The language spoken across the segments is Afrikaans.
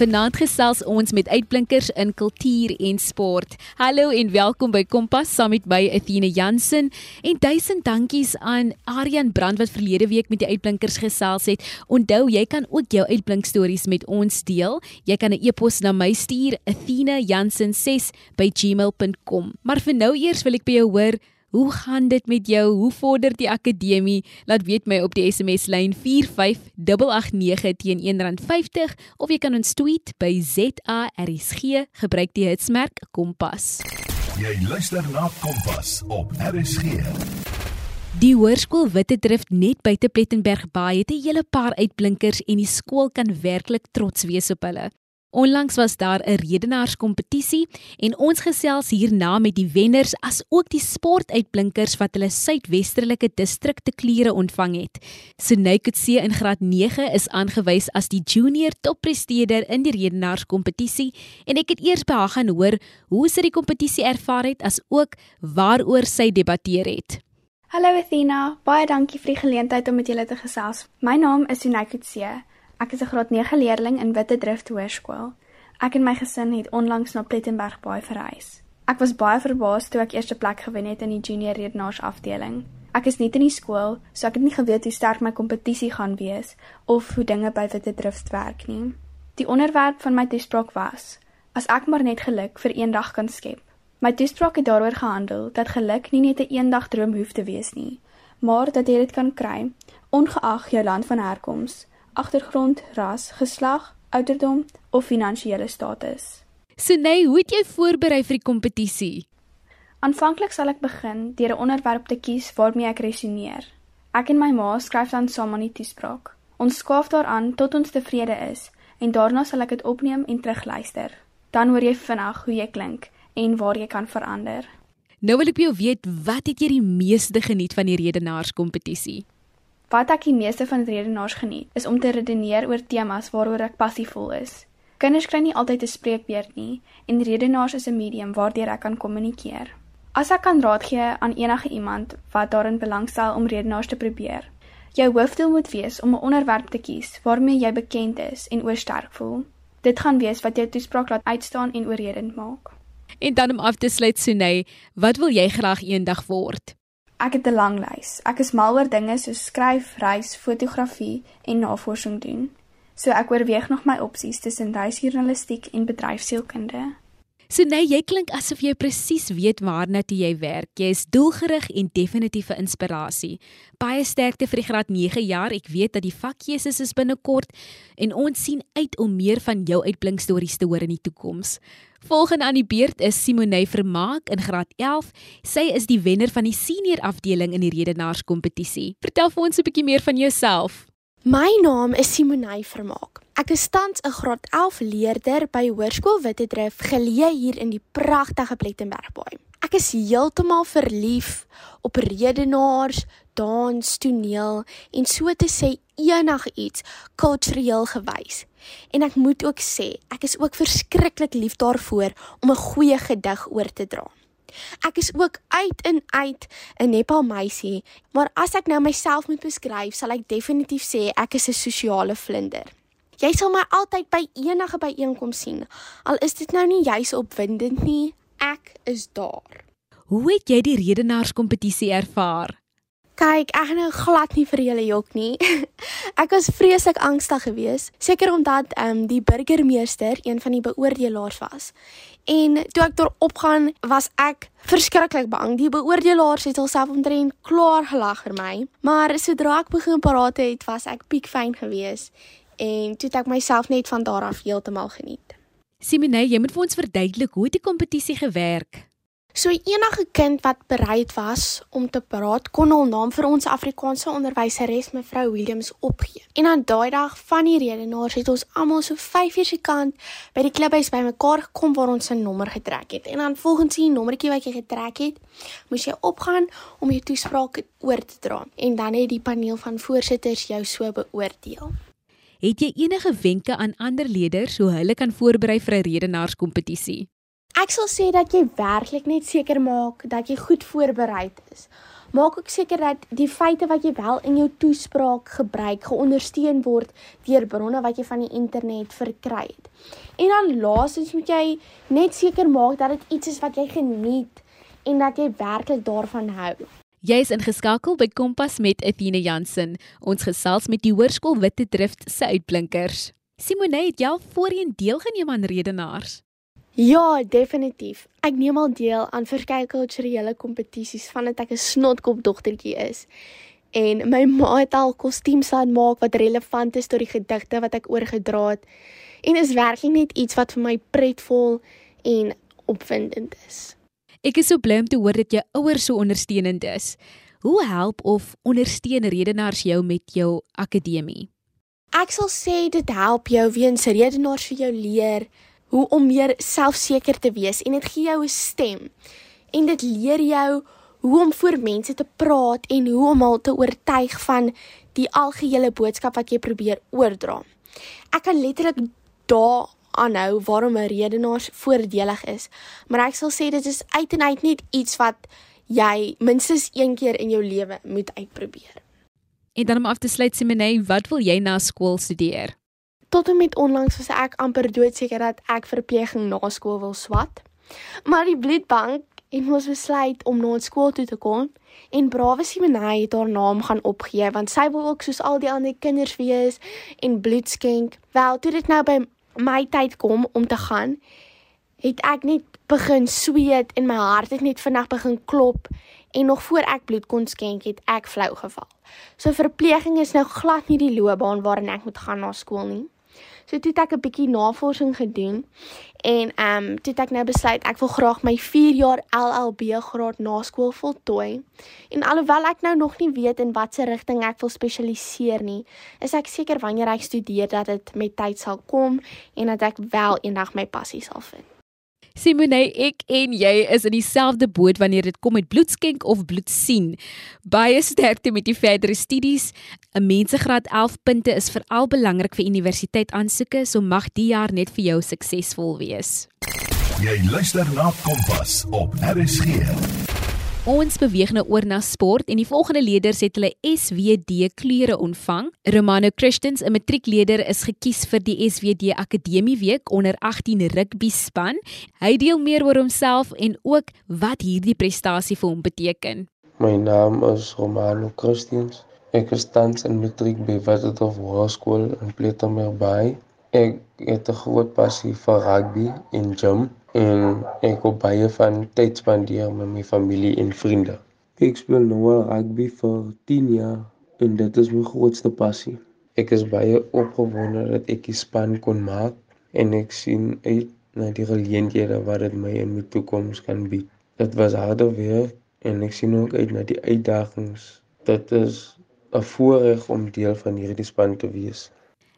Vanaand gesels ons met uitblinkers in kultuur en sport. Hallo en welkom by Kompas saam met my Athena Jansen en duisend dankies aan Aryan Brand wat verlede week met die uitblinkers gesels het. Onthou, jy kan ook jou uitblink stories met ons deel. Jy kan 'n e-pos na my stuur athenajansen6@gmail.com. Maar vir nou eers wil ek by jou hoor Hoe gaan dit met jou? Hoe vorder die akademie? Laat weet my op die SMS lyn 45889 teen R1.50 of jy kan ons tweet by ZARSG gebruik die hitsmerk Kompas. Jy luister na Kompas op RSG. Die hoërskool Witte Drift net buite Plettenberg Baai het 'n hele paar uitblinkers en die skool kan werklik trots wees op hulle. Onlangs was daar 'n redenaarskompetisie en ons gesels hierna met die wenners as ook die sportuitblinkers wat hulle suidwestelike distrikte klere ontvang het. Sunykutse in graad 9 is aangewys as die junior toppresteerder in die redenaarskompetisie en ek het eers by haar gaan hoor hoe sy die kompetisie ervaar het as ook waaroor sy debatteer het. Hallo Athena, baie dankie vir die geleentheid om met julle te gesels. My naam is Sunykutse. Ek is 'n graad 9 leerling in Witte Drift Hoërskool. Ek en my gesin het onlangs na Plettenberg Baai verhuis. Ek was baie verbaas toe ek eerste plek gewen het in die junior redenaars afdeling. Ek is net in die skool, so ek het nie geweet hoe sterk my kompetisie gaan wees of hoe dinge by Witte Drift werk nie. Die onderwerp van my toespraak was: As ek maar net geluk vir eendag kan skep. My toespraak het daaroor gehandel dat geluk nie net 'n een eendag droom hoef te wees nie, maar dat jy dit kan kry ongeag jou land van herkoms agtergrond, ras, geslag, ouderdom of finansiële status. Sunay, hoe het jy voorberei vir die kompetisie? Aanvanklik sal ek begin deur 'n onderwerp te kies waarmee ek resoneer. Ek en my ma skryf dan saam aan die toespraak. Ons skaaf daaraan tot ons tevrede is en daarna sal ek dit opneem en terugluister. Dan hoor jy vinnig hoe jy klink en waar jy kan verander. Nou wil ek by jou weet, wat het jy die meeste geniet van die redenaarskompetisie? Wat ek die meeste van redenaars geniet, is om te redeneer oor temas waaroor ek passievol is. Kinders kry nie altyd 'n spreekbeurt nie en redenaars is 'n medium waardeur ek kan kommunikeer. As ek kan raad gee aan enige iemand wat daarin belangstel om redenaars te probeer, jou hoofdoel moet wees om 'n onderwerp te kies waarmee jy bekend is en oor sterk voel. Dit gaan wees wat jou toespraak laat uitstaan en oorredend maak. En dan om af te sluit, Sunay, wat wil jy graag eendag word? Ek het 'n lang lys. Ek is mal oor dinge soos skryf, reis, fotografie en navorsing doen. So ek oorweeg nog my opsies tussen reisjournalistiek en bedryfsielkunde. So nee, jy klink asof jy presies weet waarna toe jy werk. Jy is doelgerig en definitiewe inspirasie. Baie sterkte vir die graad 9 jaar. Ek weet dat die vakkeuses is binnekort en ons sien uit om meer van jou uitblinkstories te hoor in die toekoms. Volgende aan die beurt is Simone Vermaak in graad 11. Sy is die wenner van die senior afdeling in die redenaarskompetisie. Vertel vir ons 'n bietjie meer van jouself. My naam is Simone Vermaak. Ek is tans 'n graad 11 leerder by Hoërskool Wittedrif geleë hier in die pragtige Plettenbergbaai. Ek is heeltemal verlief op redenaars, dans, toneel en so te sê enigiets kultureel gewys. En ek moet ook sê, ek is ook verskriklik lief daarvoor om 'n goeie gedig oor te dra. Ek is ook uit en uit 'n Nepal meisie, maar as ek nou myself moet beskryf, sal ek definitief sê ek is 'n sosiale vlinder. Jy sal my altyd by enige byeenkoms sien. Al is dit nou nie juis opwindend nie, ek is daar. Hoe het jy die redenaarskompetisie ervaar? Kyk, ek gaan nou glad nie vir julle jok nie. ek was vreeslik angstig geweest, seker omdat ehm um, die burgemeester een van die beoordelaars was. En toe ek daar opgaan, was ek verskriklik bang. Die beoordelaars het alself omtrent klaar gelag vir my, maar sodra ek begin praat het, was ek piekfyn geweest en toe het ek myself net van daar af heeltemal geniet. Simone, jy moet vir ons verduidelik hoe die kompetisie gewerk. So enige kind wat bereid was om te praat, kon hul naam vir ons Afrikaanse onderwyseres mevrou Williams opgee. En aan daai dag van die redenaars het ons almal so 5 uur se kant by die klubhuis bymekaar gekom waar ons 'n nommer getrek het. En dan volgens die nommertjie wat jy getrek het, moes jy opgaan om jou toespraak oor te dra. En dan het die paneel van voorsitters jou so beoordeel. Het jy enige wenke aan ander leerders hoe hulle kan voorberei vir 'n redenaarskompetisie? Ek sal sê dat jy werklik net seker maak dat jy goed voorberei is. Maak ook seker dat die feite wat jy wel in jou toespraak gebruik geondersteun word deur bronne wat jy van die internet verkry het. En dan laastens moet jy net seker maak dat dit iets is wat jy geniet en dat jy werklik daarvan hou. Jy is ingeskakel by Kompas met Athena Jansen. Ons gesels met die Hoërskool Witte Drift se uitblinkers. Simone, het al voorheen deelgeneem aan redenaars? Ja, definitief. Ek neem al deel aan verskeie kulturele kompetisies vandat ek 'n snotkop dogtertjie is. En my ma het al kostuums laat maak wat relevant is tot die gedigte wat ek oorgedra het. En is werklik net iets wat vir my pretvol en opwindend is. Ek is so bly om te hoor dat jou ouers so ondersteunend is. Hoe help of ondersteun redenaars jou met jou akademie? Ek sal sê dit help jou weens redenaars vir jou leer hoe om meer selfseker te wees en dit gee jou 'n stem. En dit leer jou hoe om voor mense te praat en hoe om hulle te oortuig van die algehele boodskap wat jy probeer oordra. Ek kan letterlik dae aanhou waarom 'n redenaar voordelig is, maar ek sal sê dit is uit en uit net iets wat jy minstens een keer in jou lewe moet uitprobeer. En dan om af te sluit Simone, wat wil jy na skool studeer? Tot en met onlangs was ek amper doodseker dat ek verpleging na skool wil swat. Maar die bloedbank het ons besluit om na skool toe te kom en brawe Simone het haar naam gaan opgee want sy wil ook soos al die ander kinders wees en bloed skenk. Wel, toe dit nou by my tyd kom om te gaan, het ek net begin sweet en my hart het net vinnig begin klop en nog voor ek bloed kon skenk het ek flou geval. So verpleging is nou glad nie die loopbaan waarin ek moet gaan na skool nie. So toe het ek 'n bietjie navorsing gedoen en ehm um, toe het ek nou besluit ek wil graag my 4 jaar LLB graad na skool voltooi. En alhoewel ek nou nog nie weet in watter rigting ek wil spesialiseer nie, is ek seker wanneer ek studeer dat dit met tyd sal kom en dat ek wel eendag my passie sal vind. Simone, ek en jy is in dieselfde boot wanneer dit kom met bloedskenk of bloed sien. Baie sterkte met die verdere studies. 'n Mensegraad 11 punte is veral belangrik vir universiteit aansoeke, so mag die jaar net vir jou suksesvol wees. Jy luister na Kompas op RSG. Ons beweeg nou oor na sport en die volgende leerders het hulle SWD kleure ontvang. Romano Christians, 'n matriekleerder, is gekies vir die SWD Akademie Week onder 18 rugby span. Hy deel meer oor homself en ook wat hierdie prestasie vir hom beteken. My naam is Romano Christians. Ek is tans in matriek by Waterhof Hoërskool in Plettenberg. Ek het 'n groot passie vir rugby en gym en ek wil baie van tyd spandeer met my familie en vriende. Ek speel nou al rugby vir 10 jaar en dit is my grootste passie. Ek is baie opgewonde dat ek die span kon maak en ek sien uit na die geleenthede wat dit my in my toekoms kan bied. Dit was harde werk en ek sien ook uit na die uitdagings. Dit is 'n voorreg om deel van hierdie span te wees.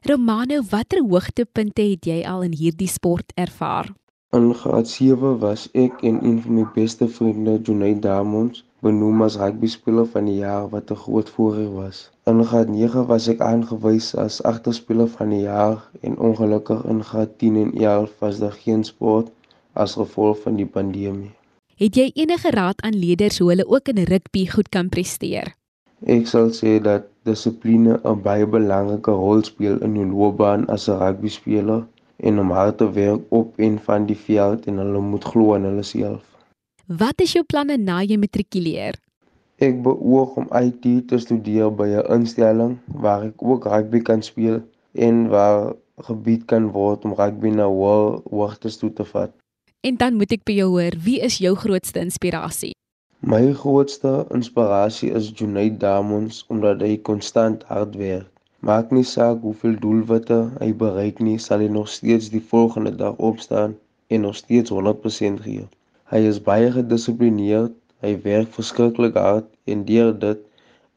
Romano, watter hoogtepunte het jy al in hierdie sport ervaar? In graad 7 was ek en een van my beste vriende, Jonay Diamonds, benoem as rugbyspeler van die jaar wat 'n groot voorreg was. In graad 9 was ek aangewys as agterspeler van die jaar en ongelukkig in graad 10 en 11 was daar geen sport as gevolg van die pandemie. Het jy enige raad aan leerders hoe hulle ook in rugby goed kan presteer? Ek sal sê dat dissipline 'n baie belangrike rol speel in jou loopbaan as 'n rugbyspeler en om hard te werk op en van die veld en hulle moet glo aan hulle self. Wat is jou planne na jy matrikuleer? Ek beoog om IT te studeer by 'n instelling waar ek ook rugby kan speel en waar gebied kan word om rugby na hoogtes toe te vat. En dan moet ek by jou hoor, wie is jou grootste inspirasie? My grootste inspirasie is Junaid Diamonds omdat hy konstant hard werk. Maak nie saak hoeveel doelwitte hy bereik nie, sal hy nog steeds die volgende dag opstaan en nog steeds 100% gee. Hy is baie gedissiplineerd, hy werk verskriklik hard en deur dit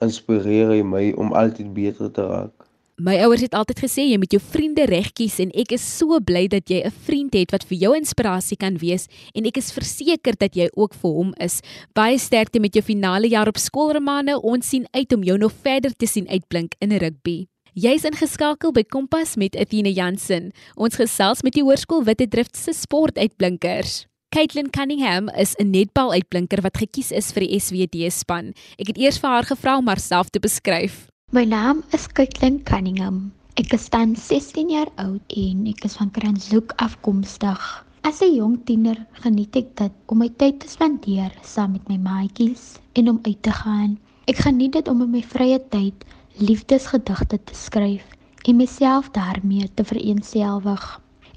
inspireer hy my om altyd beter te raak. My ouers het altyd gesê jy moet jou vriende reg kies en ek is so bly dat jy 'n vriend het wat vir jou inspirasie kan wees en ek is verseker dat jy ook vir hom is. Baie sterkte met jou finale jaar op skool Romane. Ons sien uit om jou nog verder te sien uitblink in rugby. Jy's ingeskakel by Kompas met Athena Jansen. Ons gesels met die Hoërskool Witte Drift se sportuitblinkers. Caitlin Cunningham is 'n netbaluitblinker wat gekies is vir die SWD span. Ek het eers vir haar gevra om haarself te beskryf. My naam is Caitlin Cunningham. Ek is dan 16 jaar oud en ek is van Kranshoek afkomstig. As 'n jong tiener geniet ek dit om my tyd te spandeer saam met my maatjies en om uit te gaan. Ek geniet dit om in my vrye tyd liefdesgedigte te skryf en myself daarmee te vereensgewig.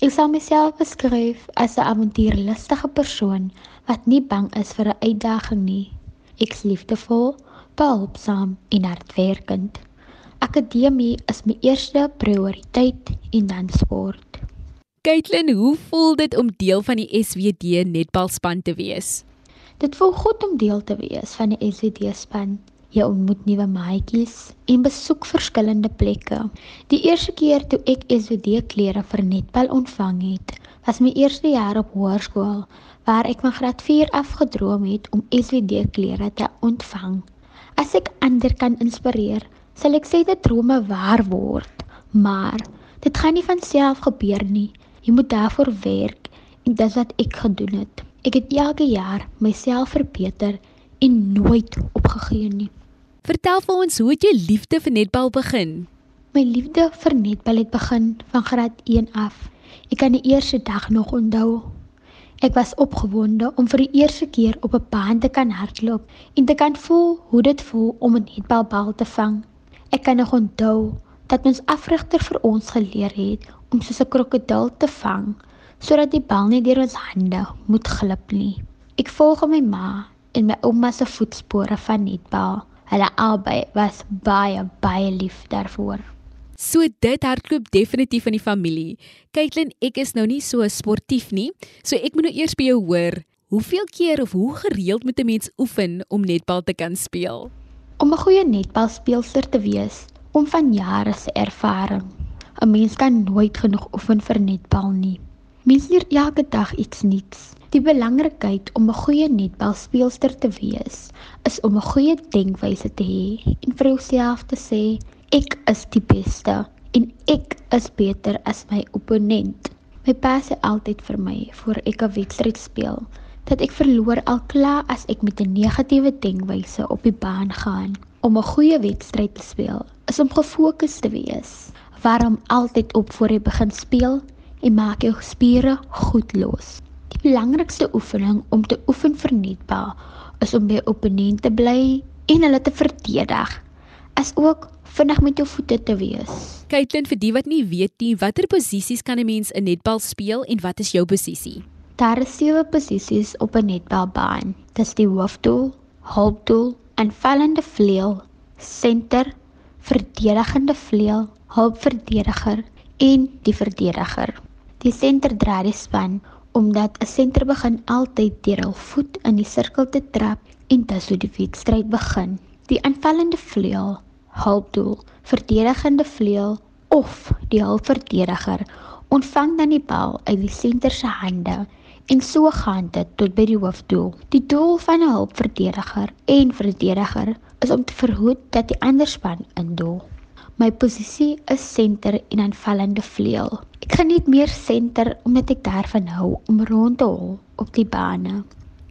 Ek sal myself beskryf as 'n avontuurlustige persoon wat nie bang is vir 'n uitdaging nie. Ek's liefdevol, behulpsaam en hardwerkend. Akademie is my eerste prioriteit en dan sport. Caitlin, hoe voel dit om deel van die SWD netbalspan te wees? Dit voel goed om deel te wees van die SWD span. Jy ontmoet nuwe maatjies en besoek verskillende plekke. Die eerste keer toe ek SWD klere vir netbal ontvang het, was my eerste jaar op hoërskool waar ek van graad 4 af gedroom het om SWD klere te ontvang. As ek ander kan inspireer, sal ek sê dit drome waar word, maar dit gaan nie van self gebeur nie. Jy moet daarvoor werk en dis wat ek gedoen het. Ek het elke jaar myself verbeter en nooit opgegee nie. Vertel vir ons hoe het jou liefde vir netbal begin? My liefde vir netbal het begin van graad 1 af. Ek kan die eerste dag nog onthou. Ek was opgewonde om vir die eerste keer op 'n baan te kan hardloop en te kan voel hoe dit voel om 'n netbalbal te vang. Ek kan nog onthou dat ons afrigter vir ons geleer het om soos 'n krokodil te vang sodat die bal nie deur ons hande moet glip nie. Ek volg my ma en my ouma se voetspore van netbal. Hulle albei was baie baie lief daarvoor. So dit hardloop definitief in die familie. Caitlin, ek is nou nie so sportief nie, so ek moet nou eers by jou hoor, hoeveel keer of hoe gereeld moet 'n mens oefen om netbal te kan speel? Om 'n goeie netbalspeelster te wees, om van jare se ervaring 'n Mens kan nooit genoeg oefen vir netbal nie. Mens leer elke dag iets nuuts. Die belangrikheid om 'n goeie netbalspeelster te wees, is om 'n goeie denkwyse te hê en vir jouself te sê ek is die beste en ek is beter as my opponent. My pa sê altyd vir my voor ek 'n wedstryd speel dat ek verloor al klaar as ek met 'n negatiewe denkwyse op die baan gaan. Om 'n goeie wedstryd te speel is om gefokus te wees warm altyd op voor jy begin speel en maak jou spiere goed los. Die belangrikste oefening om te oefen vir netbal is om by opponente te bly en hulle te verdedig. As ook vinnig met jou voete te wees. Caitlin, vir die wat nie weet nie, watter posisies kan 'n mens in netbal speel en wat is jou posisie? Daar is sewe posisies op 'n netbalbaan. Dis die hoofdoel, hulpdoel, aanvallende vleuel, senter, verdedigende vleuel, hulpverdediger en die verdediger. Die senter draai die span omdat 'n senter begin altyd deur hul voet in die sirkel te trap en dit sou die wedstryd begin. Die aanvallende vleuel, hulpdoel, verdedigende vleuel of die hulpverdediger ontvang dan die bal uit die senter se hande en so gaan dit tot by die hoofdoel. Die doel van 'n hulpverdediger en verdediger is om te verhoed dat die ander span indoel. My posisie is senter en aanvallende vleuel. Ek geniet meer senter omdat ek daarvan hou om rond te hol op die bane.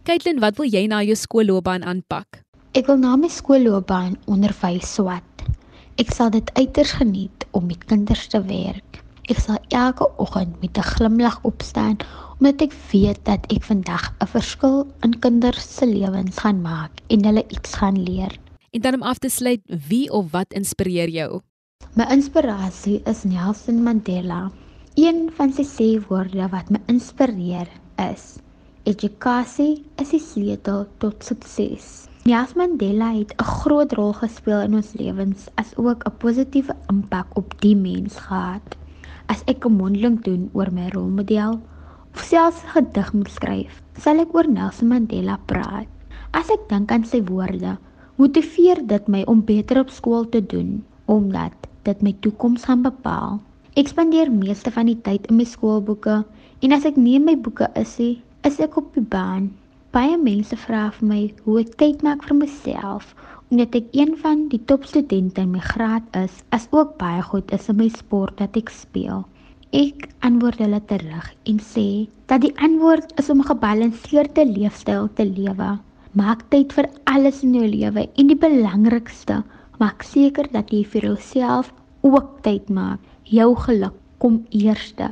Caitlin, wat wil jy na jou skoolloopbaan aanpak? Ek wil na my skoolloopbaan onderwys swat. Ek sal dit uiters geniet om met kinders te werk. Ek sal elke oggend met 'n glimlag opstaan omdat ek weet dat ek vandag 'n verskil in kinders se lewens gaan maak en hulle iets gaan leer. En dan om af te sluit, wie of wat inspireer jou? My inspirasie is Nelson Mandela. Een van sy sê woorde wat my inspireer is: Educasie is die sleutel tot sukses. Nelson Mandela het 'n groot rol gespeel in ons lewens as ook 'n positiewe impak op die mens gehad. As ek 'n mondeling doen oor my rolmodel of selfs 'n gedig moet skryf, sal ek oor Nelson Mandela praat. As ek dink aan sy woorde, motiveer dit my om beter op skool te doen omdat dit my toekoms gaan bepaal. Ek spandeer meeste van die tyd in my skoolboeke en as ek nie in my boeke is nie, is ek op die baan. Baie mense vra vir my hoe ek tyd maak vir myself omdat ek een van die topstudente in my graad is, as ook baie goed is in my sport wat ek speel. Ek antwoord hulle terug en sê dat die antwoord is om 'n gebalanseerde leefstyl te lewe. Maak tyd vir alles in jou lewe en die belangrikste, maak seker dat jy vir jouself ook tyd maak. Jou geluk kom eerste.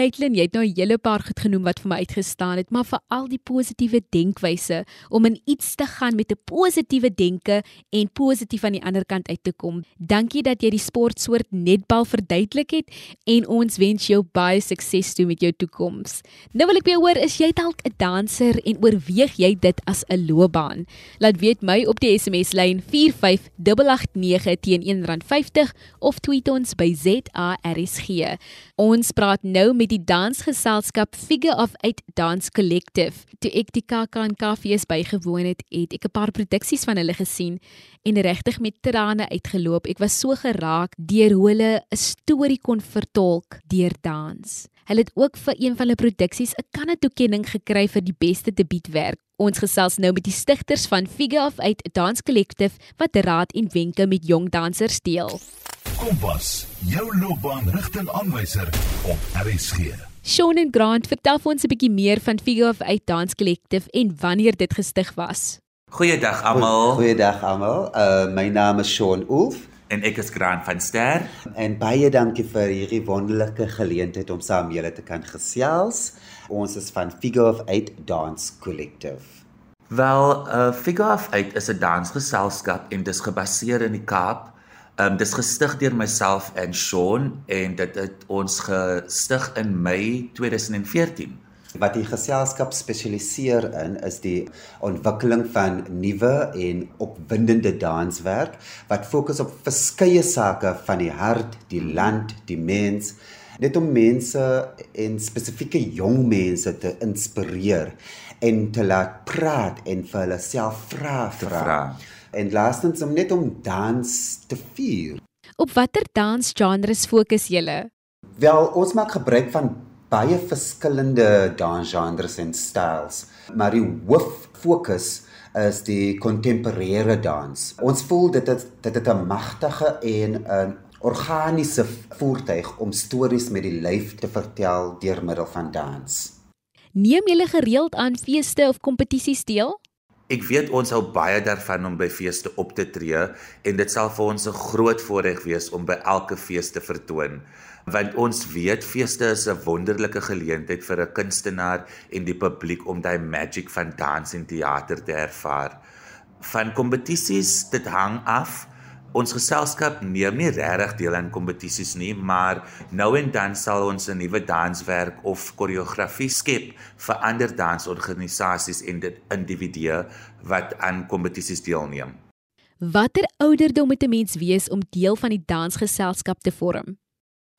Caitlin, jy het nou 'n hele paar goed genoem wat vir my uitgestaan het, maar veral die positiewe denkwyse om in iets te gaan met 'n positiewe denke en positief aan die ander kant uit te kom. Dankie dat jy die sportsoort netbal verduidelik het en ons wens jou baie sukses toe met jou toekoms. Nou wil ek weer hoor, is jy dalk 'n danser en oorweeg jy dit as 'n loopbaan? Laat weet my op die SMS lyn 45889 teen R1.50 of tweet ons by ZARSG. Ons praat nou met die dansgeselskap Figure of Eight Dance Collective. Toe ek die KAKNK fees bygewoon het, het ek 'n paar produksies van hulle gesien en regtig met trane uitgeloop. Ek was so geraak deur hoe hulle 'n storie kon vertolk deur dans. Hulle het ook vir een van hulle produksies 'n kanne toekenning gekry vir die beste debuutwerk. Ons gesels nou met die stigters van Figure of Eight Dance Collective wat raad en wenke met jong dansers deel. Kompas, jou loopbaanrigtingaanwyser op RSG. Sean en Grant, vertel vir ons 'n bietjie meer van Figure of Eight Dance Collective en wanneer dit gestig was. Goeiedag almal. Goeiedag almal. Uh my naam is Sean Oef En ek is Grant van Ster. en baie dankie vir hierdie wonderlike geleentheid om saam julle te kan gesels. Ons is van Figure of Eight Dance Collective. Wel, uh Figure of Eight is 'n dansgeselskap en dis gebaseer in die Kaap. Um dis gestig deur myself en Sean en dit het ons gestig in Mei 2014. Wat die geselskap spesialiseer in is die ontwikkeling van nuwe en opwindende danswerk wat fokus op verskeie sake van die hart, die land, die mens, net om mense en spesifieke jong mense te inspireer en te laat praat en vir hulle self vra Te vra. vra. En laastens om net om dans te vier. Op watter dansgenres fokus julle? Wel, ons maak gebruik van baie verskillende dansgenres en styles, maar die hoof fokus is die kontemporêre dans. Ons voel dit is dit het 'n magtige en 'n organiese voertuig om stories met die lyf te vertel deur middel van dans. Neem julle gereeld aan feeste of kompetisies deel? Ek weet ons hou baie daarvan om by feeste op te tree en dit sal vir ons 'n groot voorreg wees om by elke fees te vertoon. Want ons weet feeste is 'n wonderlike geleentheid vir 'n kunstenaar en die publiek om daai magic van dans en teater te ervaar. Van kompetisies, dit hang af. Ons geselskap nie regtig deel aan kompetisies nie, maar nou en dan sal ons 'n nuwe danswerk of koreografie skep vir ander dansorganisasies en dit individue wat aan kompetisies deelneem. Watter ouderdom moet 'n mens wees om deel van die dansgeselskap te vorm?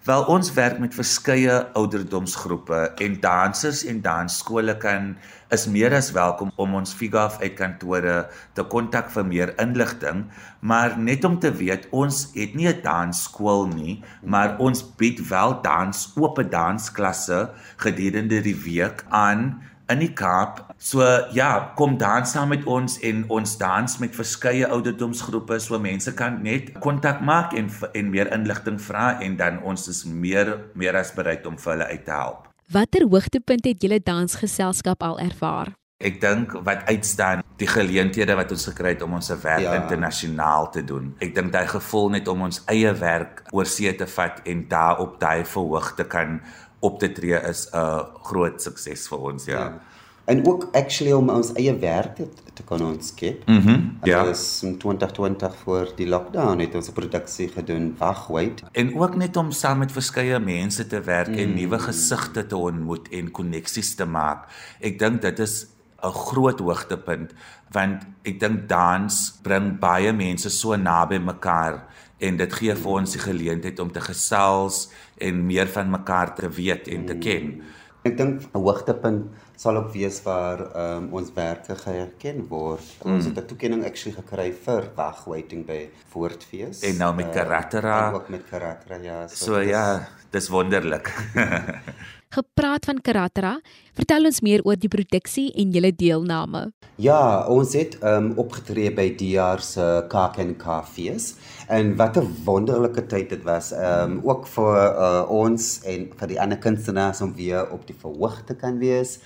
Wel ons werk met verskeie ouderdomsgroepe en dansers en dansskole kan is meer as welkom om ons Figaf uit kantore te kontak vir meer inligting, maar net om te weet ons het nie 'n dansskool nie, maar ons bied wel dans oop dansklasse gedurende die week aan in die Kaap. So ja, kom dans saam met ons en ons dans met verskeie ouderdomsgroepe so mense kan net kontak maak en en meer inligting vra en dan ons is meer meer as bereid om vir hulle uit te help. Watter hoogtepunt het julle dansgeselskap al ervaar? Ek dink wat uitstaan, die geleenthede wat ons gekry het om ons werk ja. Internasionaal te doen. Ek dink daai gevoel net om ons eie werk oor see te vat en daar op daai verhoog te kan op te tree is 'n groot sukses vir ons, ja. Ja. En ook actually om ons eie werk te, te kan ontskep. Mhm. Mm ja. Ons in 2020 voor die lockdown het ons 'n produksie gedoen, Wagwait. En ook net om saam met verskeie mense te werk mm. en nuwe gesigte te ontmoet en koneksies te maak. Ek dink dit is 'n groot hoogtepunt want ek dink dans bring baie mense so naby mekaar en dit gee vir ons die geleentheid om te gesels en meer van mekaar te weet en te ken. Ek dink 'n hoogtepunt sal ook wees waar um, ons werke geerken word. Mm. Ons het 'n toekenning actually gekry vir Wagwaiting by Voortfees. En nou met Uh, Karatera. en ook met Karatera, ja. So dit is- ja, dis wonderlik. gepraat van Karatera. Vertel ons meer oor die produksie en julle deelname. Ja, ons het um opgetree by jaar se KAK&K fees en wat 'n wonderlike tyd dit was. Um ook vir uh, ons en vir die ander kunstenaars om weer op die verhoog te kan wees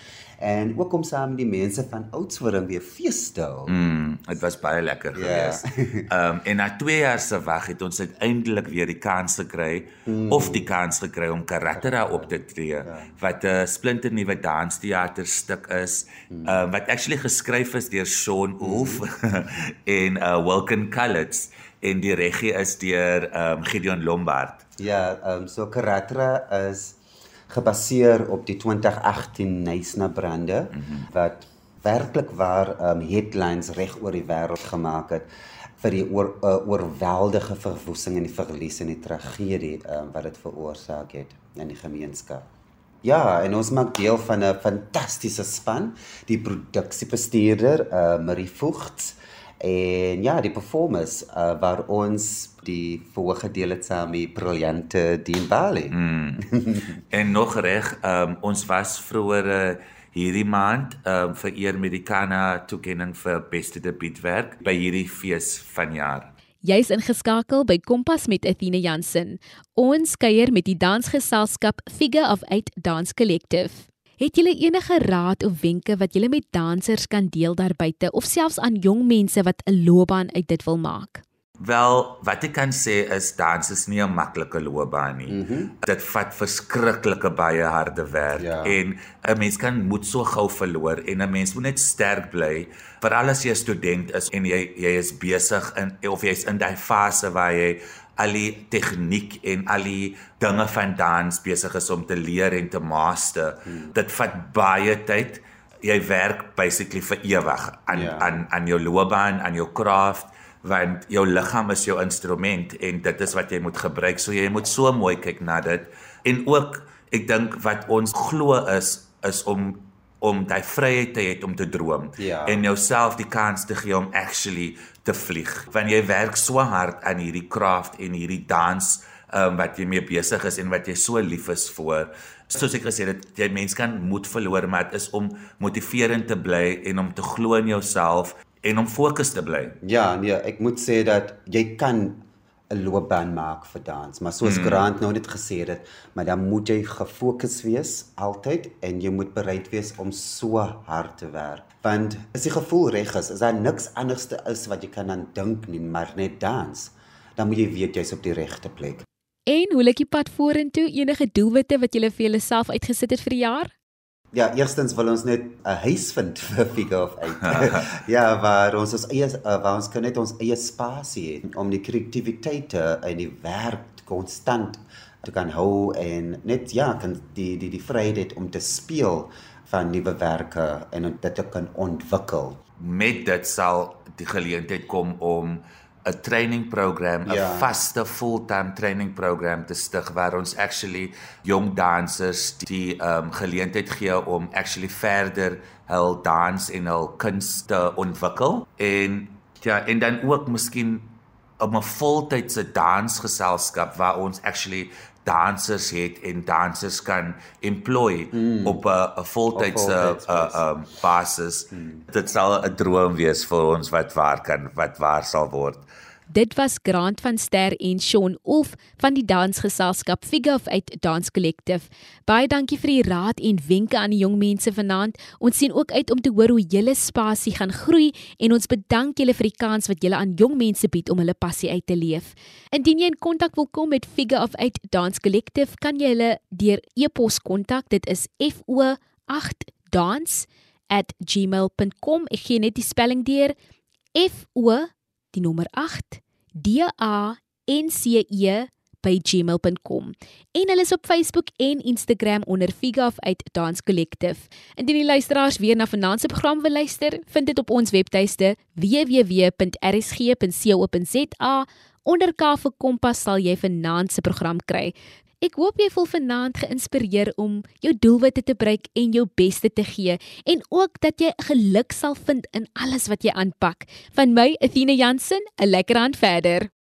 en ook om saam die mense van Oudtshoorn weer fees te hou. Mm, dit was baie lekker Ja. geweest. Ehm um, en na 2 jaar se wag het ons uiteindelik weer die kans gekry mm. of die kans gekry om Karatera op te tree ja. wat 'n splinternuwe dansteater stuk is. Ehm um, wat actually geskryf is deur Sean Wolf mm. en uh Wilken Cullits en die regie is deur ehm um, Gideon Lombard. Ja, ehm um, so Karatra is gebaseer op die 2018 Nysna brande mm -hmm. wat werklik waar um, headlines reg oor die wêreld gemaak het vir die oor, uh, oorweldige verwoesting en die verlies en die tragedie um, wat dit veroorsaak het in die gemeenskap. Ja, en ons maak deel van 'n fantastiese span, die produksiebestuurder, uh Marie Voogts en ja, die performers uh, waar ons die vorige deel het saam met briljante Dean Bali. Mm. en nog reg, um, ons was vroeër uh, hierdie maand um, vereer met die Kana toekenning vir beste debuutwerk by hierdie fees vanjaar. Jy's ingeskakel by Kompas met Athena Jansen. Ons kuier met die dansgeselskap Figure of Eight Dance Collective. Het julle enige raad of wenke wat julle met dansers kan deel daar buite of selfs aan jong mense wat 'n loopbaan uit dit wil maak? Wel, wat ek kan sê is dans is nie 'n maklike loopbaan nie. Mm -hmm. Dit vat verskriklike baie harde werk Ja. en 'n mens kan moed so gou verloor en 'n mens moet net sterk bly. Veral as jy 'n student is en jy jy is besig in of jy's in daai fase waar jy al die tegniek en al die dinge van dans besig is om te leer en te master. Mm. Dit vat baie tyd. Jy werk basically vir ewig aan Ja. aan aan jou loopbaan, aan jou craft want jou liggaam is jou instrument en dit is wat jy moet gebruik. So jy moet so mooi kyk na dit. En ook ek dink wat ons glo is is om om daai vryheid te hê om te droom Ja. en jouself die kans te gee om actually te vlieg. Want jy werk so hard aan hierdie craft en hierdie dans um, wat jy mee besig is en wat jy so lief is vir. Soos ek gesê het, jy mens kan moed verloor, maar dit is om motiverend te bly en om te glo in jouself en om fokus te bly. Ja, nee, ek moet sê dat jy kan 'n loopbaan maak vir dans, maar soos mm. Grant nou net gesê het, maar dan moet jy gefokus wees altyd en jy moet bereid wees om so hard te werk. Want as die gevoel reg is, is daar niks anderste is wat jy kan aan dink nie, maar net dans. Dan moet jy weet jy's op die regte plek. En hoe lyk die pad vorentoe? Enige doelwitte wat julle vir julleself uitgesit het vir die jaar? Ja, eerstens wil ons net 'n huis vind vir Figure of Eight. ja, waar ons ons eie uh, waar ons kan net ons eie spasie hê om die kreatiwiteit te- en die werk konstant te kan hou en net ja, kan die die die vryheid om te speel van nuwe werke en dit te kan ontwikkel. Met dit sal die geleentheid kom om 'n training program, 'n Ja. vaste fulltime training program te stig waar ons actually jong dansers die um geleentheid gee om actually verder hul dans en hul kuns te ontwikkel en ja en dan ook miskien om 'n voltydse dansgeselskap waar ons actually dansers het en dansers kan employ mm. op 'n 'n voltydse voltyds um basis. Mm. Dit sal 'n droom wees vir ons wat waar kan wat waar sal word. Dit was Grant van Ster en Sean Olf van die dansgeselskap Figure of Eight Dance Collective. Baie dankie vir die raad en wenke aan die jong mense vanaand. Ons sien ook uit om te hoor hoe julle spasie gaan groei en ons bedank julle vir die kans wat julle aan jong mense bied om hulle passie uit te leef. Indien jy in kontak wil kom met Figure of Eight Dance Collective, kan jy hulle deur e-pos kontak. Dit is fo8dance@gmail.com. Ek gee net die spelling deur. F O die nommer 8 D A N C E by gmail.com en hulle is op Facebook en Instagram onder Figa of uit Dance Collective. Indien die luisteraars weer na se program wil luister, vind dit op ons webtuiste www.rsg.co.za. Onder K vir Kompas sal jy se program kry. Ek hoop jy voel vanaand geïnspireer om jou doelwitte te bereik en jou beste te gee en ook dat jy geluk sal vind in alles wat jy aanpak. Van my, Athena Jansen, 'n lekker aand verder.